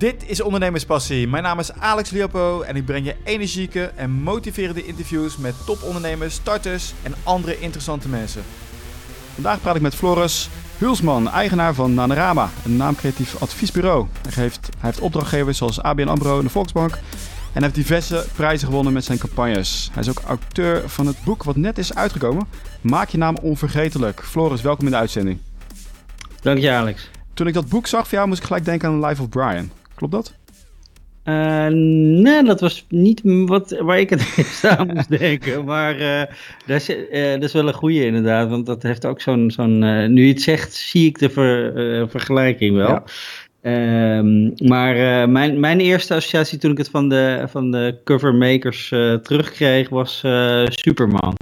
Dit is Ondernemerspassie. Mijn naam is Alex Liopo en ik breng je energieke en motiverende interviews met topondernemers, starters en andere interessante mensen. Vandaag praat ik met Floris Hulsman, eigenaar van Nanorama, een naamcreatief adviesbureau. Hij heeft, hij heeft opdrachtgevers zoals ABN AMRO en de Volksbank en heeft diverse prijzen gewonnen met zijn campagnes. Hij is ook auteur van het boek wat net is uitgekomen, Maak je naam onvergetelijk. Floris, welkom in de uitzending. Dank je Alex. Toen ik dat boek zag van jou, moest ik gelijk denken aan Life of Brian. Klopt dat? Uh, nee, dat was niet wat, waar ik het eerst aan moest denken. Maar uh, dat, is, uh, dat is wel een goede inderdaad. Want dat heeft ook zo'n... zo'n nu je het zegt, zie ik de ver, vergelijking wel. Ja. Ehm, maar mijn, mijn eerste associatie toen ik het van de, van de covermakers terugkreeg was Superman.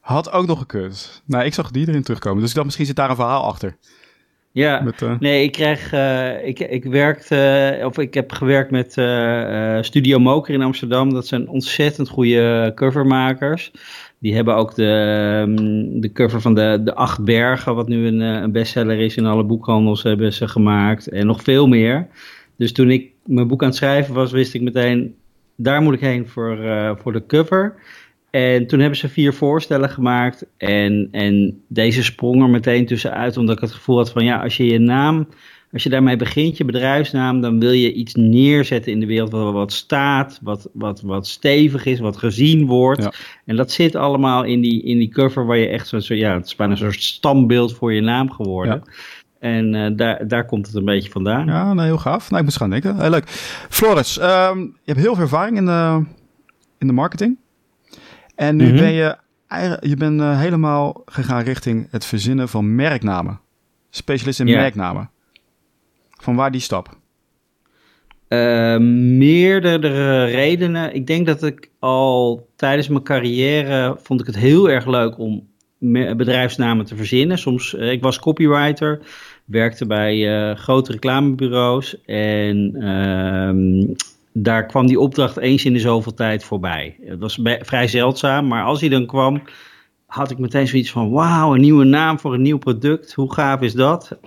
Had ook nog gekund. Nou, ik zag die erin terugkomen. Dus ik dacht, misschien zit daar een verhaal achter. Ja, met, uh... nee, ik krijg, uh, ik, ik werkte, of ik heb gewerkt met uh, Studio Moker in Amsterdam. Dat zijn ontzettend goede covermakers. Die hebben ook de, um, de cover van de, de Acht Bergen, wat nu een, een bestseller is in alle boekhandels, hebben ze gemaakt. En nog veel meer. Dus toen ik mijn boek aan het schrijven was, wist ik meteen, daar moet ik heen voor, voor de cover. En toen hebben ze vier voorstellen gemaakt. En, en deze sprong er meteen tussenuit, omdat ik het gevoel had van ja, als je je naam, als je daarmee begint, je bedrijfsnaam, dan wil je iets neerzetten in de wereld wat, wat staat, wat, wat, wat stevig is, wat gezien wordt. En dat zit allemaal in die, in die cover waar je echt zo, zo ja, het is bijna een soort standbeeld voor je naam geworden. Ja. En uh, daar, daar komt het een beetje vandaan. Ja, nou, heel gaaf. Nou, ik moet gaan denken. Heel leuk. Floris, um, je hebt heel veel ervaring in de, in de marketing. En nu mhm. ben je, je bent, uh, helemaal gegaan richting het verzinnen van merknamen. Specialist in merknamen. Van waar die stap? Uh, meerdere redenen. Ik denk dat ik al tijdens mijn carrière vond ik het heel erg leuk om bedrijfsnamen te verzinnen. Soms, uh, ik was copywriter, werkte bij uh, grote reclamebureaus en uh, daar kwam die opdracht eens in de zoveel tijd voorbij. Het was vrij zeldzaam, maar als hij dan kwam, had ik meteen zoiets van: wauw, een nieuwe naam voor een nieuw product. Hoe gaaf is dat?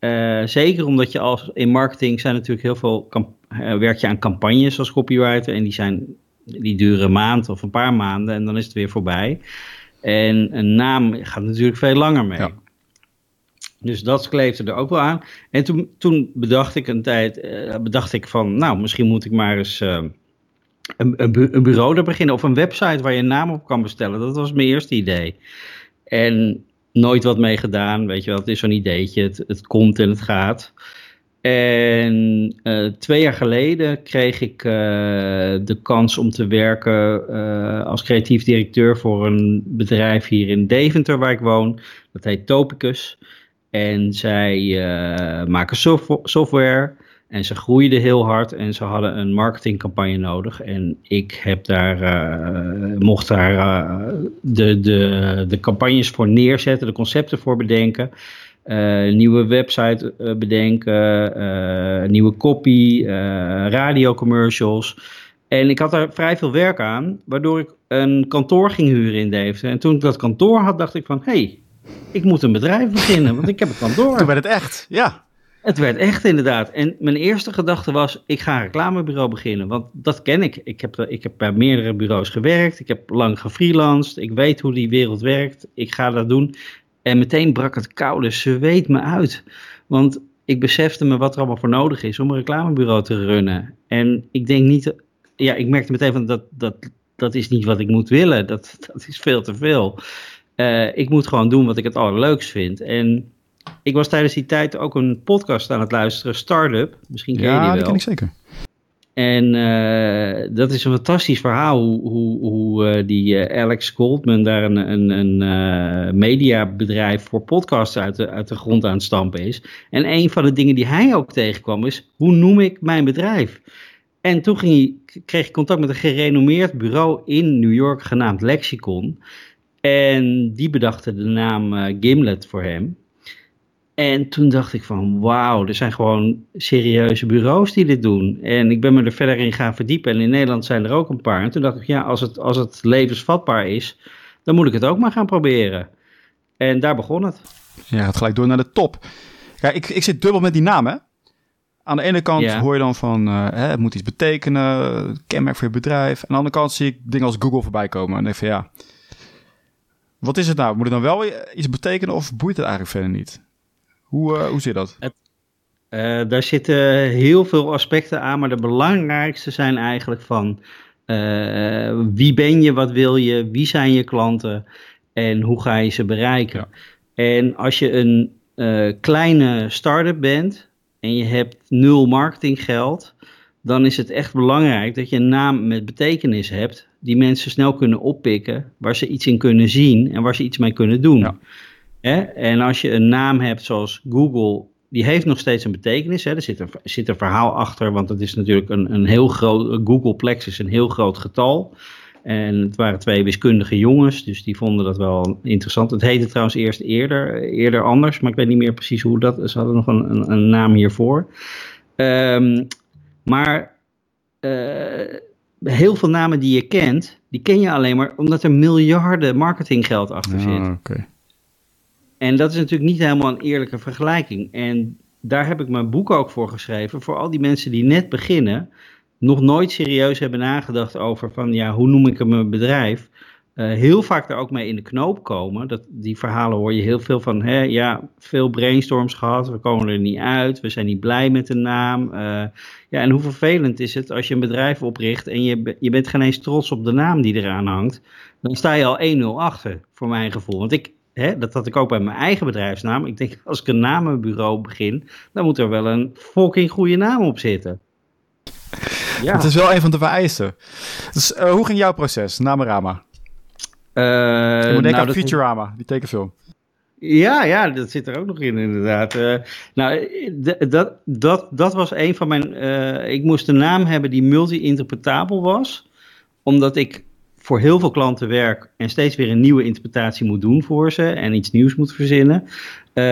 Uh, zeker omdat je als in marketing zijn natuurlijk heel veel uh, werk je aan campagnes als copywriter en die zijn die duren een maand of een paar maanden en dan is het weer voorbij. En een naam gaat natuurlijk veel langer mee. Ja. Dus dat kleefde er ook wel aan. En toen, toen bedacht ik een tijd, uh, bedacht ik van, nou, misschien moet ik maar eens uh, een, een, een, bureau er beginnen. Of een website waar je een naam op kan bestellen. Dat was mijn eerste idee. En nooit wat mee gedaan, weet je wel. Het is zo'n ideetje, het, het komt en het gaat. En uh, twee jaar geleden kreeg ik de kans om te werken als creatief directeur voor een bedrijf hier in Deventer, waar ik woon. Dat heet Topicus. En zij uh, maken software en ze groeiden heel hard en ze hadden een marketingcampagne nodig. En ik heb daar, uh, mocht daar uh, de, de, de campagnes voor neerzetten, de concepten voor bedenken. nieuwe website bedenken, nieuwe copy, radiocommercials. En ik had daar vrij veel werk aan, waardoor ik een kantoor ging huren in Deventer. En toen ik dat kantoor had, dacht ik van, hé, hey, ik moet een bedrijf beginnen, want ik heb het kantoor. Toen werd het echt, ja. Het werd echt inderdaad. En mijn eerste gedachte was, ik ga een reclamebureau beginnen. Want dat ken ik. Ik heb, ik heb bij meerdere bureaus gewerkt. Ik heb lang gefreelanced. Ik weet hoe die wereld werkt. Ik ga dat doen. En meteen brak het koude zweet me uit. Want ik besefte me wat er allemaal voor nodig is om een reclamebureau te runnen. En ik denk niet... Ja, ik merkte meteen van dat, dat, dat is niet wat ik moet willen. Dat, dat is veel te veel. Uh, ik moet gewoon doen wat ik het allerleukst vind. En ik was tijdens die tijd ook een podcast aan het luisteren, Startup. Misschien ken je die wel. Ja, dat ken ik zeker. En uh, dat is een fantastisch verhaal hoe, hoe, hoe uh, die Alex Goldman daar een, een, een mediabedrijf voor podcasts uit de, uit de grond aan het stampen is. En een van de dingen die hij ook tegenkwam is, hoe noem ik mijn bedrijf? En toen ging hij, kreeg ik contact met een gerenommeerd bureau in New York genaamd Lexicon. En die bedachten de naam uh, Gimlet voor hem. En toen dacht ik van wauw, er zijn gewoon serieuze bureaus die dit doen. En ik ben me er verder in gaan verdiepen. En in Nederland zijn er ook een paar. En toen dacht ik, ja, als het, als het levensvatbaar is, dan moet ik het ook maar gaan proberen. En daar begon het. Ja, het gelijk door naar de top. Ja, ik, ik zit dubbel met die naam, hè? Aan de ene kant Ja. hoor je dan van, eh, hè, het moet iets betekenen, kenmerk voor je bedrijf. Aan de andere kant zie ik dingen als Google voorbij komen. En denk van, ja, wat is het nou? Moet het dan wel iets betekenen of boeit het eigenlijk verder niet? Hoe, eh, hoe zit dat? Eh, daar zitten heel veel aspecten aan, maar de belangrijkste zijn eigenlijk van eh, wie ben je, wat wil je, wie zijn je klanten en hoe ga je ze bereiken. En als je een kleine start-up bent en je hebt nul marketinggeld, dan is het echt belangrijk dat je een naam met betekenis hebt die mensen snel kunnen oppikken, waar ze iets in kunnen zien en waar ze iets mee kunnen doen. Ja. Hè? En als je een naam hebt zoals Google, die heeft nog steeds een betekenis. Hè? Er zit een, zit een verhaal achter, want het is natuurlijk een, een heel groot, Googleplex is een heel groot getal. En het waren twee wiskundige jongens, dus die vonden dat wel interessant. Het heette trouwens eerst eerder, eerder anders, maar ik weet niet meer precies hoe dat. Ze hadden nog een, een, een naam hiervoor. Ehm, maar eh, heel veel namen die je kent, die ken je alleen maar omdat er miljarden marketinggeld achter zit. Ah, oké. En dat is natuurlijk niet helemaal een eerlijke vergelijking. En daar heb ik mijn boek ook voor geschreven. Voor al die mensen die net beginnen, nog nooit serieus hebben nagedacht over van ja, hoe noem ik mijn bedrijf. Eh, heel vaak er ook mee in de knoop komen. Dat, die verhalen hoor je heel veel van. Hè, ja, veel brainstorms gehad, we komen er niet uit, we zijn niet blij met de naam. Eh, ja, en hoe vervelend is het als je een bedrijf opricht en je, je bent geen eens trots op de naam die eraan hangt. Dan sta je al 1-0 achter, voor mijn gevoel. Want ik, hè, dat had ik ook bij mijn eigen bedrijfsnaam. Ik denk, als ik een namenbureau begin, dan moet er wel een fucking goede naam op zitten. Ja. Het is wel een van de vereisten. Dus eh, hoe ging jouw proces, Namarama? Eh, Je moet denken nou, aan Futurama, die tekenfilm. Ja, ja, dat zit er ook nog in, inderdaad. Eh, nou, dat, dat, dat was een van mijn. eh, ik moest een naam hebben die multi-interpretabel was, omdat ik voor heel veel klanten werk en steeds weer een nieuwe interpretatie moet doen voor ze en iets nieuws moet verzinnen. Eh,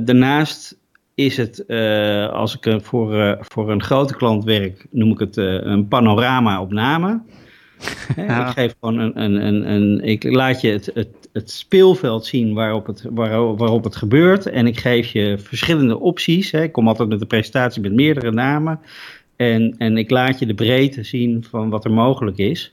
daarnaast is het, eh, als ik eh, voor, eh, voor een grote klant werk, noem ik het eh, een panorama op namen. Hè, Ja. Ik geef gewoon een, een, een, een ik laat je het, het, het speelveld zien waarop het, waarop, waarop het gebeurt. En ik geef je verschillende opties. Hè. Ik kom altijd met een presentatie met meerdere namen. En, en ik laat je de breedte zien van wat er mogelijk is.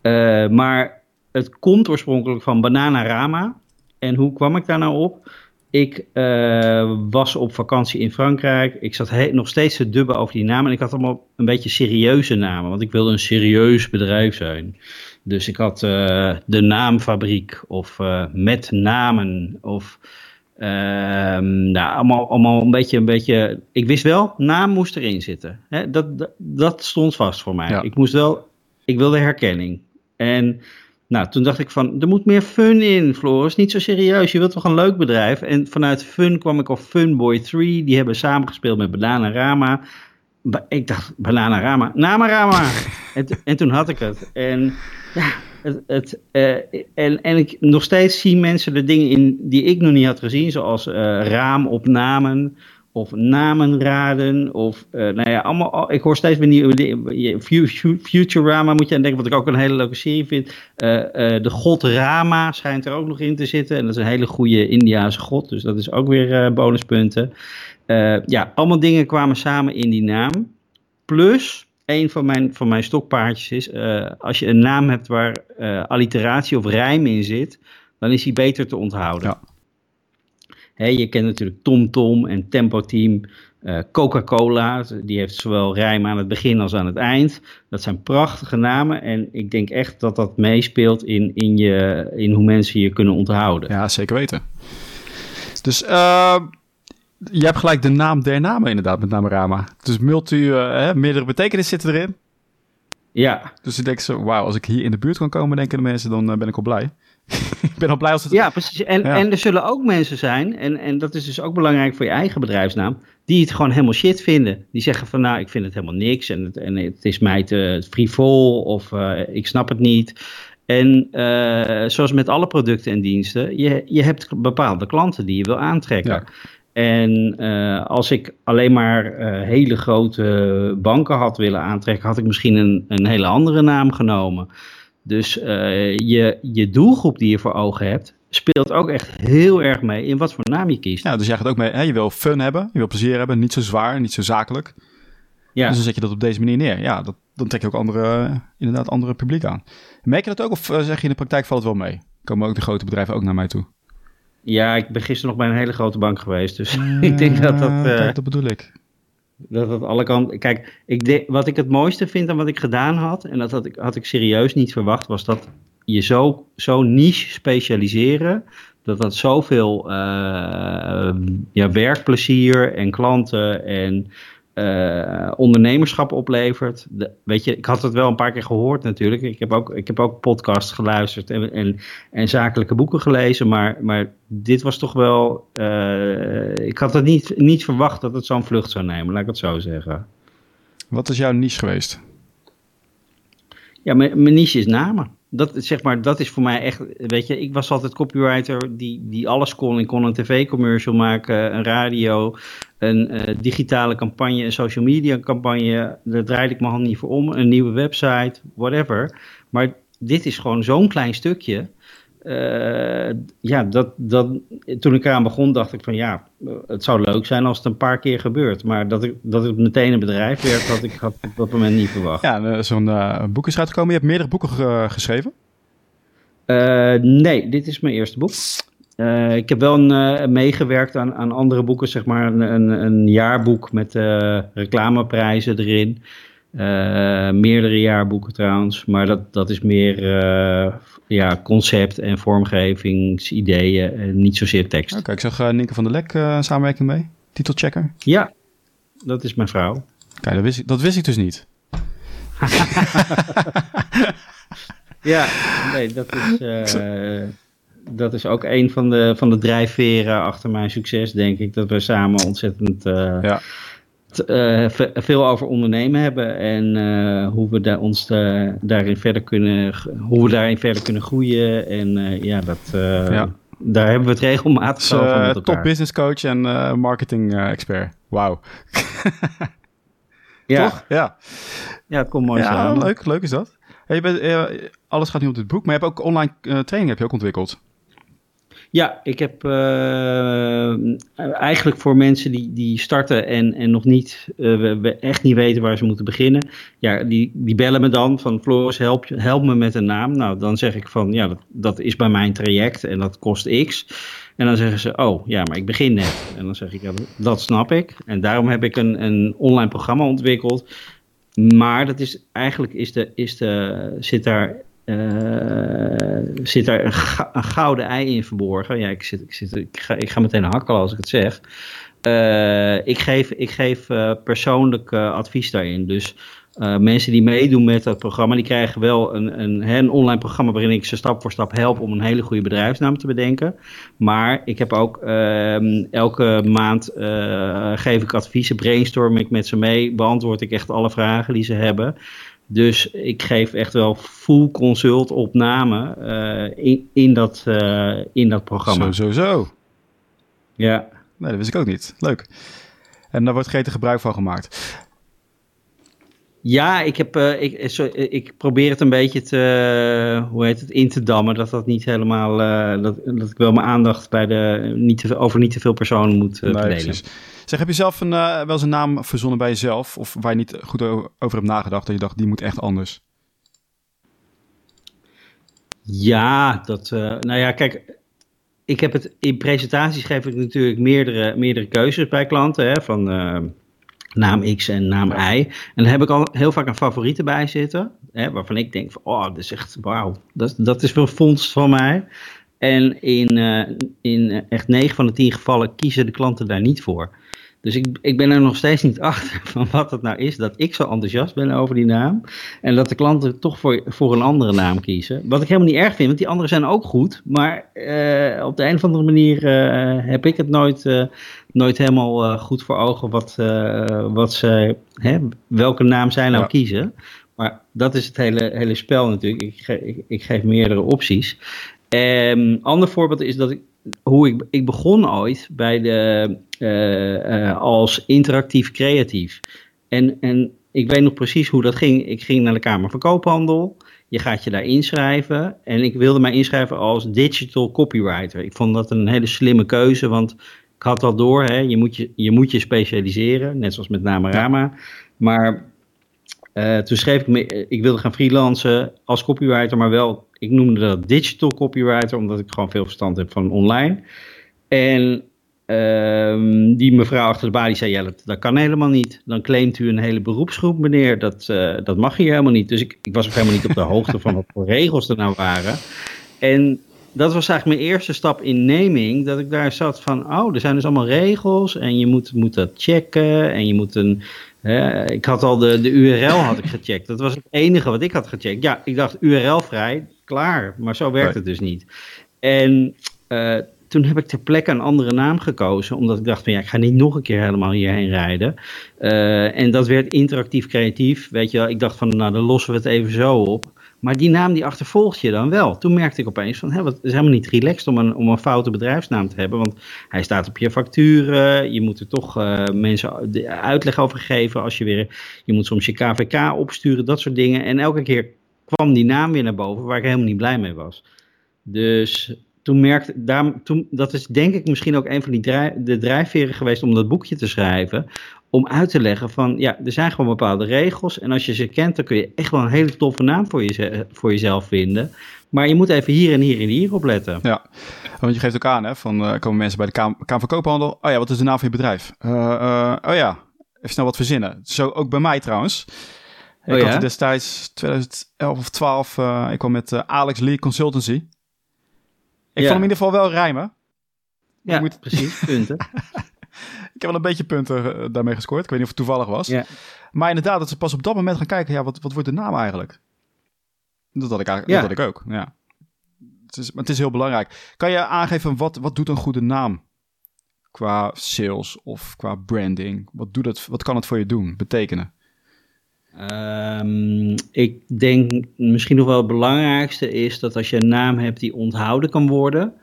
Eh, maar het komt oorspronkelijk van Bananarama. En hoe kwam ik daar nou op? Ik eh, was op vakantie in Frankrijk. Ik zat nog steeds te dubben over die namen. En ik had allemaal een beetje serieuze namen. Want ik wilde een serieus bedrijf zijn. Dus ik had eh, de naamfabriek. Of eh, met namen. Of ehm, nou, allemaal, allemaal een beetje, een beetje... Ik wist wel, naam moest erin zitten. Hè, dat, dat, dat stond vast voor mij. Ja. Ik moest wel... Ik wilde herkenning. En nou, toen dacht ik van, er moet meer fun in, Floris. Niet zo serieus, je wilt toch een leuk bedrijf? En vanuit fun kwam ik op Funboy 3. Die hebben samengespeeld met Bananarama. Ba- ik dacht, Bananarama, Namarama. en, en toen had ik het. En ja, het, het, eh, en, en ik, nog steeds zien mensen er dingen in die ik nog niet had gezien. Zoals eh, raamopnamen of namenraden. Of, eh, nou ja, allemaal, al- ik hoor steeds weer nieuwe Futurama moet je aan denken, wat ik ook een hele leuke serie vind. Eh, eh, de god Rama schijnt er ook nog in te zitten. En dat is een hele goede Indiaanse god, dus dat is ook weer bonuspunten. Ja, allemaal dingen kwamen samen in die naam. Plus, een van mijn, van mijn stokpaardjes is, als je een naam hebt waar alliteratie of rijm in zit, dan is die beter te onthouden. Ja. Je kent natuurlijk TomTom en Tempo Team, eh, Coca-Cola, die heeft zowel rijm aan het begin als aan het eind. Dat zijn prachtige namen en ik denk echt dat dat meespeelt in, in, je, in hoe mensen je kunnen onthouden. Ja, zeker weten. Dus eh, je hebt gelijk de naam der namen inderdaad met Namarama. Dus multi, eh, hè, meerdere betekenissen zitten erin. Ja, Dus ik denk zo, wauw, als ik hier in de buurt kan komen, denken de mensen, dan ben ik al blij. ik ben al blij als het... Ja, precies. En, Ja. en er zullen ook mensen zijn, en, en dat is dus ook belangrijk voor je eigen bedrijfsnaam, die het gewoon helemaal shit vinden. Die zeggen van nou, ik vind het helemaal niks en het, en het is mij te frivol of eh, ik snap het niet. En eh, zoals met alle producten en diensten, je, je hebt bepaalde klanten die je wil aantrekken. Ja. En eh, als ik alleen maar hele grote banken had willen aantrekken, had ik misschien een, een hele andere naam genomen. Dus je, je doelgroep die je voor ogen hebt, speelt ook echt heel erg mee in wat voor naam je kiest. Ja, dus jij gaat ook mee, hè, je wil fun hebben, je wil plezier hebben, niet zo zwaar, niet zo zakelijk. Ja. Dus dan zet je dat op deze manier neer. Ja, dat, dan trek je ook andere, inderdaad andere publiek aan. Merk je dat ook of zeg je in de praktijk valt het wel mee? Komen ook de grote bedrijven ook naar mij toe? Ja, ik ben gisteren nog bij een hele grote bank geweest. Dus ik denk dat dat... Uh, dat bedoel ik. Dat dat alle kanten... Kijk, ik wat ik het mooiste vind aan wat ik gedaan had... en dat had ik, had ik serieus niet verwacht... was dat je zo, zo niche specialiseren... dat dat zoveel uh, ja, werkplezier en klanten en uh, ondernemerschap oplevert. De, weet je, ik had het wel een paar keer gehoord natuurlijk. Ik heb ook, ik heb ook podcasts geluisterd en, en, en zakelijke boeken gelezen. Maar, maar dit was toch wel. Uh, ik had het niet, niet verwacht dat het zo'n vlucht zou nemen, laat ik het zo zeggen. Wat is jouw niche geweest? Ja, mijn, mijn niche is namen dat, zeg maar, dat is voor mij echt, weet je, ik was altijd copywriter die, die alles kon. Ik kon een tv-commercial maken, een radio, een uh, digitale campagne, een social media campagne. Daar draaide ik mijn hand niet voor om. Een nieuwe website, whatever. Maar dit is gewoon zo'n klein stukje. Uh, ja, dat, dat, toen ik eraan begon, dacht ik van ja, het zou leuk zijn als het een paar keer gebeurt. Maar dat, ik, dat het meteen een bedrijf werd, had ik had op dat moment niet verwacht. Ja, zo'n uh, boek is uitgekomen. Je hebt meerdere boeken geschreven? Nee, dit is mijn eerste boek. ik heb wel een, meegewerkt aan, aan andere boeken, zeg maar een, een, een jaarboek met reclameprijzen erin. meerdere jaarboeken trouwens, maar dat, dat is meer ja, concept en vormgevingsideeën en niet zozeer tekst. Oké, ik zag uh, Nienke van der Lek uh, samenwerking mee, titelchecker. Ja, dat is mijn vrouw. Kijk, dat wist ik, dat wist ik dus niet. ja, nee, dat is, uh, dat is ook een van de, van de drijfveren achter mijn succes, denk ik. Dat we samen ontzettend ja. Uh, veel over ondernemen hebben en uh, hoe we daar ons uh, daarin verder kunnen, hoe we daarin verder kunnen groeien. En ja, dat, ja. daar hebben we het regelmatig dus, over met. Top business coach en marketing expert. Wauw. ja. Toch? Ja. Ja, het komt mooi ja. Leuk, leuk is dat. Hey, je bent, alles gaat nu op dit boek, maar je hebt ook online training heb je ook ontwikkeld. Ja, ik heb uh, eigenlijk voor mensen die, die starten en, en nog niet, uh, echt niet weten waar ze moeten beginnen. Ja, die, die bellen me dan van Floris, help, help me met een naam. Nou, dan zeg ik van ja, dat, dat is bij mijn traject en dat kost x. En dan zeggen ze, oh ja, maar ik begin net. En dan zeg ik, dat snap ik. En daarom heb ik een, een online programma ontwikkeld. Maar dat is eigenlijk is de, is de, zit daar uh, zit daar een, gouden ei in verborgen. Ja, ik, zit, ik, ga, ik ga meteen hakkelen als ik het zeg. Uh, ik geef, ik geef uh, persoonlijk advies daarin. Dus mensen die meedoen met dat programma, die krijgen wel een, een, een online programma waarin ik ze stap voor stap help om een hele goede bedrijfsnaam te bedenken. Maar ik heb ook ehm, elke maand geef ik adviezen, brainstorm ik met ze mee, beantwoord ik echt alle vragen die ze hebben. Dus ik geef echt wel full consult opname uh, in, in, dat, uh, in dat programma. Zo, zo, zo. Ja. Nee, dat wist ik ook niet. Leuk. En daar wordt gretig gebruik van gemaakt. Ja, ik, heb, uh, ik, so, ik probeer het een beetje te, hoe heet het, in te dammen. Dat dat niet helemaal, dat, dat ik wel mijn aandacht bij de, niet te, over niet te veel personen moet nee. Zeg, heb je zelf een, wel eens een naam verzonnen bij jezelf? Of waar je niet goed over hebt nagedacht, dat je dacht, die moet echt anders? Ja, dat, nou ja, kijk, ik heb het, in presentaties geef ik natuurlijk meerdere, meerdere keuzes bij klanten, hè, van naam X en naam Y. En dan heb ik al heel vaak een favoriete bij zitten, hè, waarvan ik denk van, oh, dat is echt, wauw, dat, dat is wel vondst van mij. En in, uh, in echt 9 van de 10 gevallen kiezen de klanten daar niet voor. Dus ik, ik ben er nog steeds niet achter van wat het nou is dat ik zo enthousiast ben over die naam. En dat de klanten toch voor, voor een andere naam kiezen. Wat ik helemaal niet erg vind, want die anderen zijn ook goed. Maar uh, op de een of andere manier uh, heb ik het nooit, uh, nooit helemaal goed voor ogen wat, wat ze, hè, welke naam zij nou ja. kiezen. Maar dat is het hele, hele spel natuurlijk. Ik, ge, ik, ik geef meerdere opties. Een ander voorbeeld is dat ik hoe ik, ik begon ooit bij de, uh, uh, als interactief creatief. En, en ik weet nog precies hoe dat ging. Ik ging naar de Kamer van Koophandel. Je gaat je daar inschrijven. En ik wilde mij inschrijven als digital copywriter. Ik vond dat een hele slimme keuze, want ik had al door, hè, je, moet je, je moet je specialiseren, net zoals met Namarama. Maar uh, toen schreef ik me, ik wilde gaan freelancen als copywriter, maar wel, ik noemde dat digital copywriter, omdat ik gewoon veel verstand heb van online. En uh, die mevrouw achter de balie zei, ja, dat, kan helemaal niet. Dan claimt u een hele beroepsgroep, meneer. Dat, uh, dat mag hier helemaal niet. Dus ik, ik was ook helemaal niet op de hoogte van wat voor regels er nou waren. En dat was eigenlijk mijn eerste stap in naming. Dat ik daar zat van, oh, er zijn dus allemaal regels. En je moet, moet dat checken. En je moet een... ik had al de, de URL had ik gecheckt. Dat was het enige wat ik had gecheckt. Ja, ik dacht URL vrij, klaar. Maar zo werkt het dus niet. En uh, toen heb ik ter plekke een andere naam gekozen. Omdat ik dacht van ja, ik ga niet nog een keer helemaal hierheen rijden. Uh, en dat werd interactief creatief. Weet je wel, ik dacht van nou dan lossen we het even zo op. Maar die naam die achtervolgt je dan wel. Toen merkte ik opeens van, hé, wat, het is helemaal niet relaxed om een, om een foute bedrijfsnaam te hebben. Want hij staat op je facturen. Je moet er toch uh, mensen uitleg over geven. Als je weer, je moet soms je KVK opsturen, dat soort dingen. En elke keer kwam die naam weer naar boven waar ik helemaal niet blij mee was. Dus toen merkte, daar, toen, dat is denk ik misschien ook een van die de drijfveren geweest om dat boekje te schrijven. Om uit te leggen van, ja, er zijn gewoon bepaalde regels. En als je ze kent, dan kun je echt wel een hele toffe naam voor, je, voor jezelf vinden. Maar je moet even hier en hier en hier op letten. Ja, want je geeft ook aan, hè, van uh, komen mensen bij de Kamer, Kamer van Koophandel. Oh ja, wat is de naam van je bedrijf? Uh, uh, oh ja, even snel wat verzinnen. Zo ook bij mij trouwens. Ik oh, ja? had destijds 2011 of 12, ik kwam met Alex Lee Consultancy. Ik vond hem in ieder geval wel rijmen. Ja, moet... precies. Punten. ik heb wel een beetje punten eh, daarmee gescoord. Ik weet niet of het toevallig was. Ja. Maar inderdaad, dat ze pas op dat moment gaan kijken, ja, wat, wat wordt de naam eigenlijk? Dat had ik, eigenlijk, dat had ik ook, ja. Het is, maar het is heel belangrijk. Kan je aangeven, wat, wat doet een goede naam? Qua sales of qua branding? Wat, doet dat, wat kan het voor je doen, betekenen? Um, ik denk misschien nog wel het belangrijkste is dat als je een naam hebt die onthouden kan worden,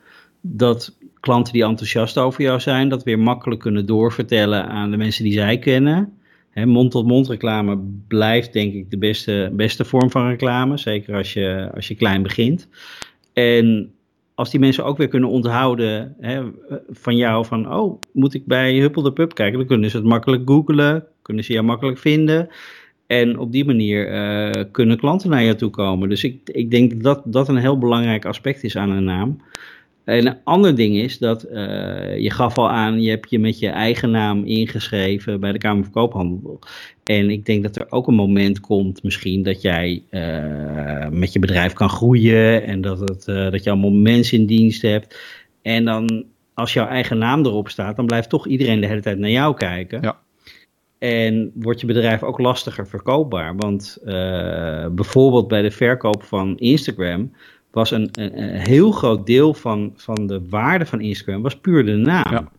dat klanten die enthousiast over jou zijn, dat weer makkelijk kunnen doorvertellen aan de mensen die zij kennen. Mond-tot-mond reclame blijft denk ik de beste, beste vorm van reclame, zeker als je, als je klein begint. En als die mensen ook weer kunnen onthouden hè, van jou van, oh, moet ik bij Huppel de Pub kijken, dan kunnen ze het makkelijk googlen, kunnen ze jou makkelijk vinden. En op die manier uh, kunnen klanten naar je toe komen. Dus ik, ik denk dat dat een heel belangrijk aspect is aan een naam. En een ander ding is dat uh, je gaf al aan, je hebt je met je eigen naam ingeschreven bij de Kamer van Koophandel. En ik denk dat er ook een moment komt misschien dat jij uh, met je bedrijf kan groeien en dat, het, dat je allemaal mensen in dienst hebt. En dan als jouw eigen naam erop staat, dan blijft toch iedereen de hele tijd naar jou kijken. Ja. En wordt je bedrijf ook lastiger verkoopbaar. Want bijvoorbeeld bij de verkoop van Instagram was een, een, een, heel groot deel van, van de waarde van Instagram was puur de naam. Ja.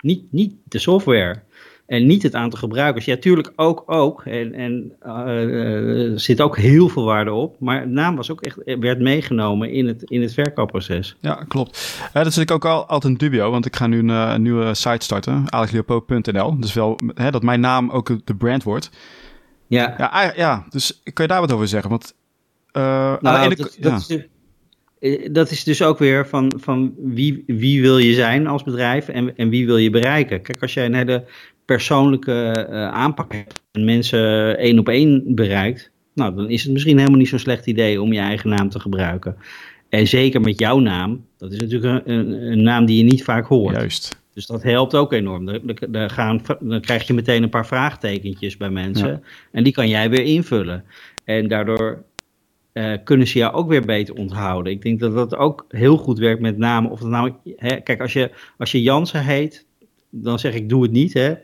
Niet, niet de software. En niet het aantal gebruikers. Ja, natuurlijk ook, ook. En, en uh, er zit ook heel veel waarde op. Maar de naam was ook echt, werd meegenomen in het, in het verkoopproces. Ja, klopt. Uh, dat zit ik ook al, altijd een dubio. Want ik ga nu een, een nieuwe site starten. alexleopold.nl Dus wel hè, dat mijn naam ook de brand wordt. Ja. Ja, ja, dus kun je daar wat over zeggen? Want nou, dat, dat, ja. is, dat is dus ook weer van, van wie, wie wil je zijn als bedrijf en, en wie wil je bereiken. Kijk, als jij een hele persoonlijke uh, aanpak hebt en mensen één op één bereikt, nou, dan is het misschien helemaal niet zo'n slecht idee om je eigen naam te gebruiken. En zeker met jouw naam, dat is natuurlijk een, een naam die je niet vaak hoort. Juist. Dus dat helpt ook enorm. Dan, gaan, dan krijg je meteen een paar vraagtekentjes bij mensen. En die kan jij weer invullen. En daardoor uh, kunnen ze jou ook weer beter onthouden. Ik denk dat dat ook heel goed werkt met namen. Of nou, hè, kijk, als je, als je Jansen heet, dan zeg ik doe het niet. Hè?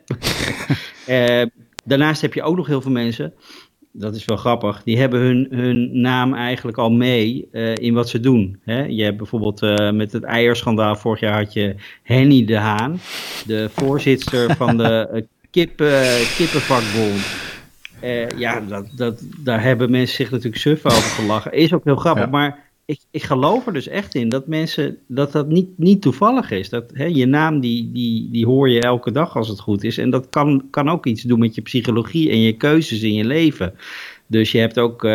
uh, daarnaast heb je ook nog heel veel mensen, dat is wel grappig, die hebben hun, hun naam eigenlijk al mee uh, in wat ze doen. Hè? Je hebt bijvoorbeeld met het eierschandaal, vorig jaar had je Henny de Haan, de voorzitter van de kippen, kippenvakbond. Ja, dat, dat, daar hebben mensen zich natuurlijk suf over gelachen. Is ook heel grappig, ja. maar ik, ik geloof er dus echt in dat mensen, dat dat niet, niet toevallig is. Dat hè, je naam, die, die, die hoor je elke dag als het goed is. En dat kan, kan ook iets doen met je psychologie en je keuzes in je leven. Dus je hebt ook, uh,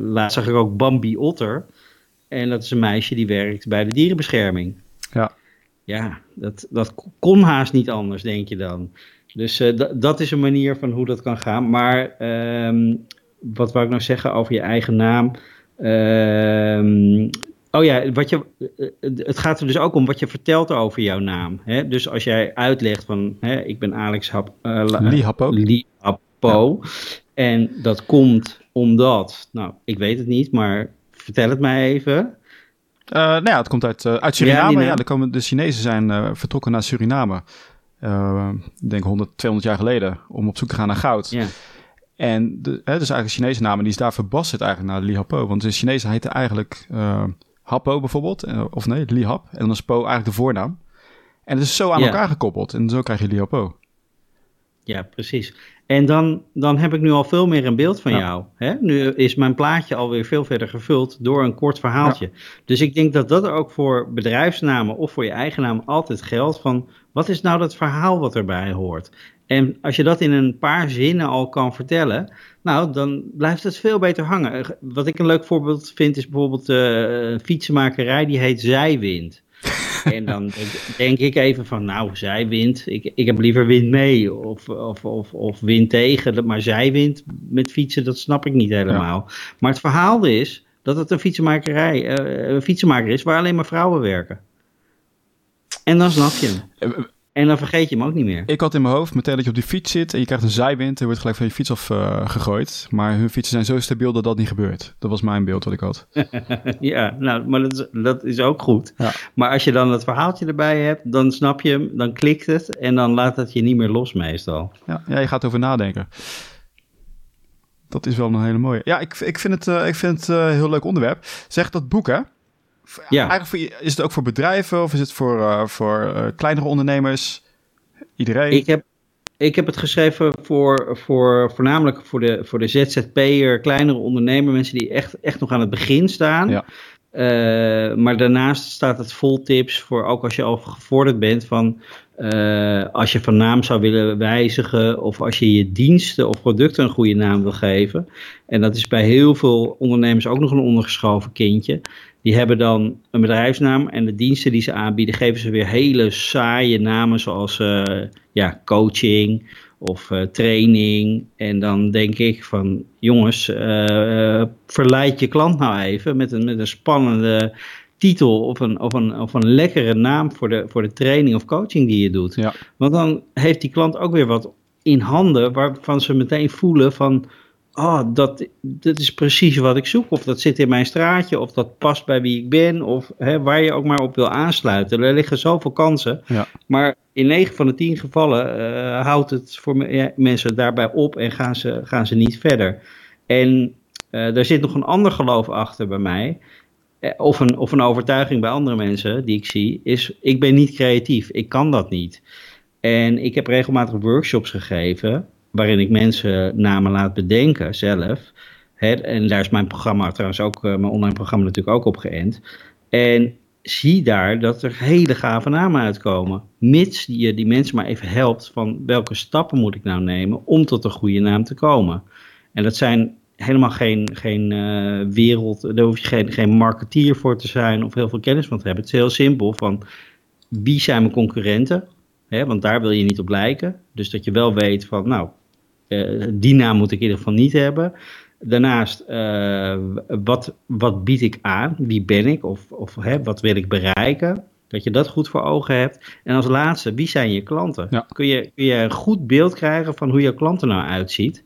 laatst zag ik ook Bambi Otter. En dat is een meisje die werkt bij de dierenbescherming. Ja. Ja, dat, dat kon haast niet anders, denk je dan. Dus uh, dat is een manier van hoe dat kan gaan. Maar um, wat wou ik nou zeggen over je eigen naam? Um, oh ja, wat je, het gaat er dus ook om wat je vertelt over jouw naam. Hè? Dus als jij uitlegt van, hè, ik ben Alex Hap, uh, Lihapo. Lihapo. Ja. En dat komt omdat, nou, ik weet het niet, maar vertel het mij even. Uh, nou ja, het komt uit, uh, uit Suriname. Ja, ja, komen, de Chinezen zijn vertrokken naar Suriname. Ik denk 100, 200 jaar geleden. Om op zoek te gaan naar goud. Ja. En de, hè, dus eigenlijk Chinese naam. En die is daar verbasterd eigenlijk naar Li Hapo. Want de Chinezen heten eigenlijk Happo bijvoorbeeld. of nee, Li Hap. En dan is Po eigenlijk de voornaam. En het is zo aan ja. elkaar gekoppeld. En zo krijg je Li Hapo. Ja, precies. En dan, dan heb ik nu al veel meer een beeld van ja. jou. Hè? Nu is mijn plaatje alweer veel verder gevuld door een kort verhaaltje. Ja. Dus ik denk dat dat er ook voor bedrijfsnamen of voor je eigen naam altijd geldt van wat is nou dat verhaal wat erbij hoort. En als je dat in een paar zinnen al kan vertellen, nou, dan blijft het veel beter hangen. Wat ik een leuk voorbeeld vind is bijvoorbeeld uh, een fietsenmakerij die heet Zijwind. En dan denk ik even van, nou, zij wint. Ik, ik heb liever wind mee of, of, of, of wind tegen. Maar zij wint met fietsen, dat snap ik niet helemaal. Ja. Maar het verhaal is dat het een fietsenmakerij, uh, een fietsenmaker is waar alleen maar vrouwen werken. En dan snap je hem. En dan vergeet je hem ook niet meer. Ik had in mijn hoofd meteen dat je op die fiets zit en je krijgt een zijwind en wordt gelijk van je fiets af uh, gegooid. Maar hun fietsen zijn zo stabiel dat dat niet gebeurt. Dat was mijn beeld wat ik had. ja, nou, maar dat is, dat is ook goed. Ja. Maar als je dan het verhaaltje erbij hebt, dan snap je hem, dan klikt het en dan laat het je niet meer los meestal. Ja, ja je gaat over nadenken. Dat is wel een hele mooie. Ja, ik, ik vind het, uh, ik vind het uh, een heel leuk onderwerp. Zeg dat boek, hè? Ja. Eigenlijk voor, is het ook voor bedrijven of is het voor, uh, voor uh, kleinere ondernemers? Iedereen? Ik heb, ik heb het geschreven voor, voor voornamelijk voor de, voor de ZZP'er, kleinere ondernemer, mensen die echt, echt nog aan het begin staan. Ja. Uh, maar daarnaast staat het vol tips voor ook als je al gevorderd bent van uh, als je van naam zou willen wijzigen of als je je diensten of producten een goede naam wil geven. En dat is bij heel veel ondernemers ook nog een ondergeschoven kindje. Die hebben dan een bedrijfsnaam en de diensten die ze aanbieden geven ze weer hele saaie namen zoals uh, ja, coaching of uh, training. En dan denk ik van jongens, uh, verleid je klant nou even met een, met een spannende titel of een, of, een, of een lekkere naam voor de, voor de training of coaching die je doet. Ja. Want dan heeft die klant ook weer wat in handen waarvan ze meteen voelen van oh, dat, dat is precies wat ik zoek. Of dat zit in mijn straatje, of dat past bij wie ik ben, of hè, waar je ook maar op wil aansluiten. Er liggen zoveel kansen. Ja. Maar in 9 van de 10 gevallen uh, houdt het voor me, ja, mensen daarbij op en gaan ze, gaan ze niet verder. En uh, daar zit nog een ander geloof achter bij mij. Of een, of een overtuiging bij andere mensen die ik zie, is ik ben niet creatief, ik kan dat niet. En ik heb regelmatig workshops gegeven waarin ik mensen namen laat bedenken zelf. Hè, en daar is mijn programma trouwens ook, uh, mijn online programma natuurlijk ook op geënt. En zie daar dat er hele gave namen uitkomen. Mits je die mensen maar even helpt van welke stappen moet ik nou nemen om tot een goede naam te komen. En dat zijn helemaal geen, geen uh, wereld, daar hoef je geen, geen marketeer voor te zijn of heel veel kennis van te hebben. Het is heel simpel van wie zijn mijn concurrenten? Hè, want daar wil je niet op lijken. Dus dat je wel weet van, nou, uh, die naam moet ik in ieder geval niet hebben. Daarnaast, uh, wat, wat bied ik aan? Wie ben ik? Of, of hè, wat wil ik bereiken? Dat je dat goed voor ogen hebt. En als laatste, wie zijn je klanten? Ja. Kun, je, kun je een goed beeld krijgen van hoe je klant er nou uitziet?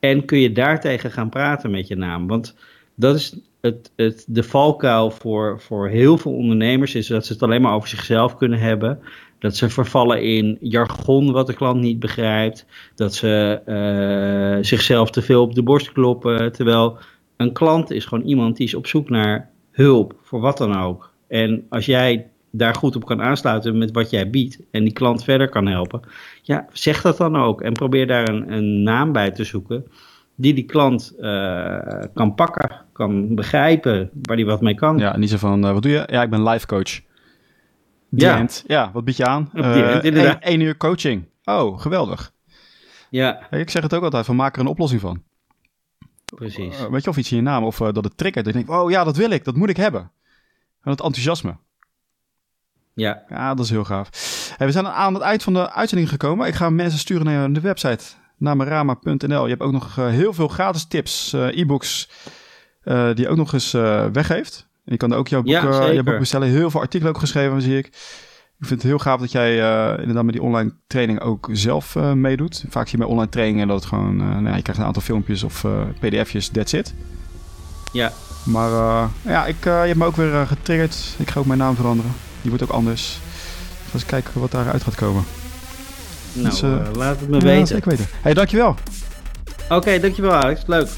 En kun je daartegen gaan praten met je naam? Want dat is het, het, de valkuil voor, voor heel veel ondernemers, is dat ze het alleen maar over zichzelf kunnen hebben. Dat ze vervallen in jargon wat de klant niet begrijpt. Dat ze uh, zichzelf te veel op de borst kloppen. Terwijl een klant is gewoon iemand die is op zoek naar hulp, voor wat dan ook. En als jij daar goed op kan aansluiten met wat jij biedt en die klant verder kan helpen, ja, zeg dat dan ook. En probeer daar een, een naam bij te zoeken die die klant uh, kan pakken, kan begrijpen, waar die wat mee kan. Ja, niet zo van, uh, wat doe je? Ja, ik ben life coach. Die ja. End. ja, wat bied je aan? Uh, end, Eén uur coaching. Oh, geweldig. Ja. Ik zeg het ook altijd, van maak er een oplossing van. Precies. weet je, of iets in je naam, of dat het triggert. Dat je denkt, oh ja, dat wil ik, dat moet ik hebben. Van het enthousiasme. Ja. Ja, dat is heel gaaf. Hey, we zijn aan het eind van de uitzending gekomen. Ik ga mensen sturen naar de website namerama.nl. Je hebt ook nog heel veel gratis tips, e-books, die je ook nog eens weggeeft. En je kan ook jouw boek, ja, jouw boek bestellen. Heel veel artikelen ook geschreven, zie ik. Ik vind het heel gaaf dat jij uh, inderdaad met die online training ook zelf uh, meedoet. Vaak zie je bij online trainingen dat het gewoon... Uh, nou ja, je krijgt een aantal filmpjes of pdf'jes, that's it. Ja. Maar ja, ik, je hebt me ook weer getriggerd. Ik ga ook mijn naam veranderen. Die wordt ook anders. Dus eens kijken wat daaruit gaat komen. Nou, dus, laat het me weten. Ik weten. Hey, dankjewel. Oké, okay, dankjewel Alex. Leuk.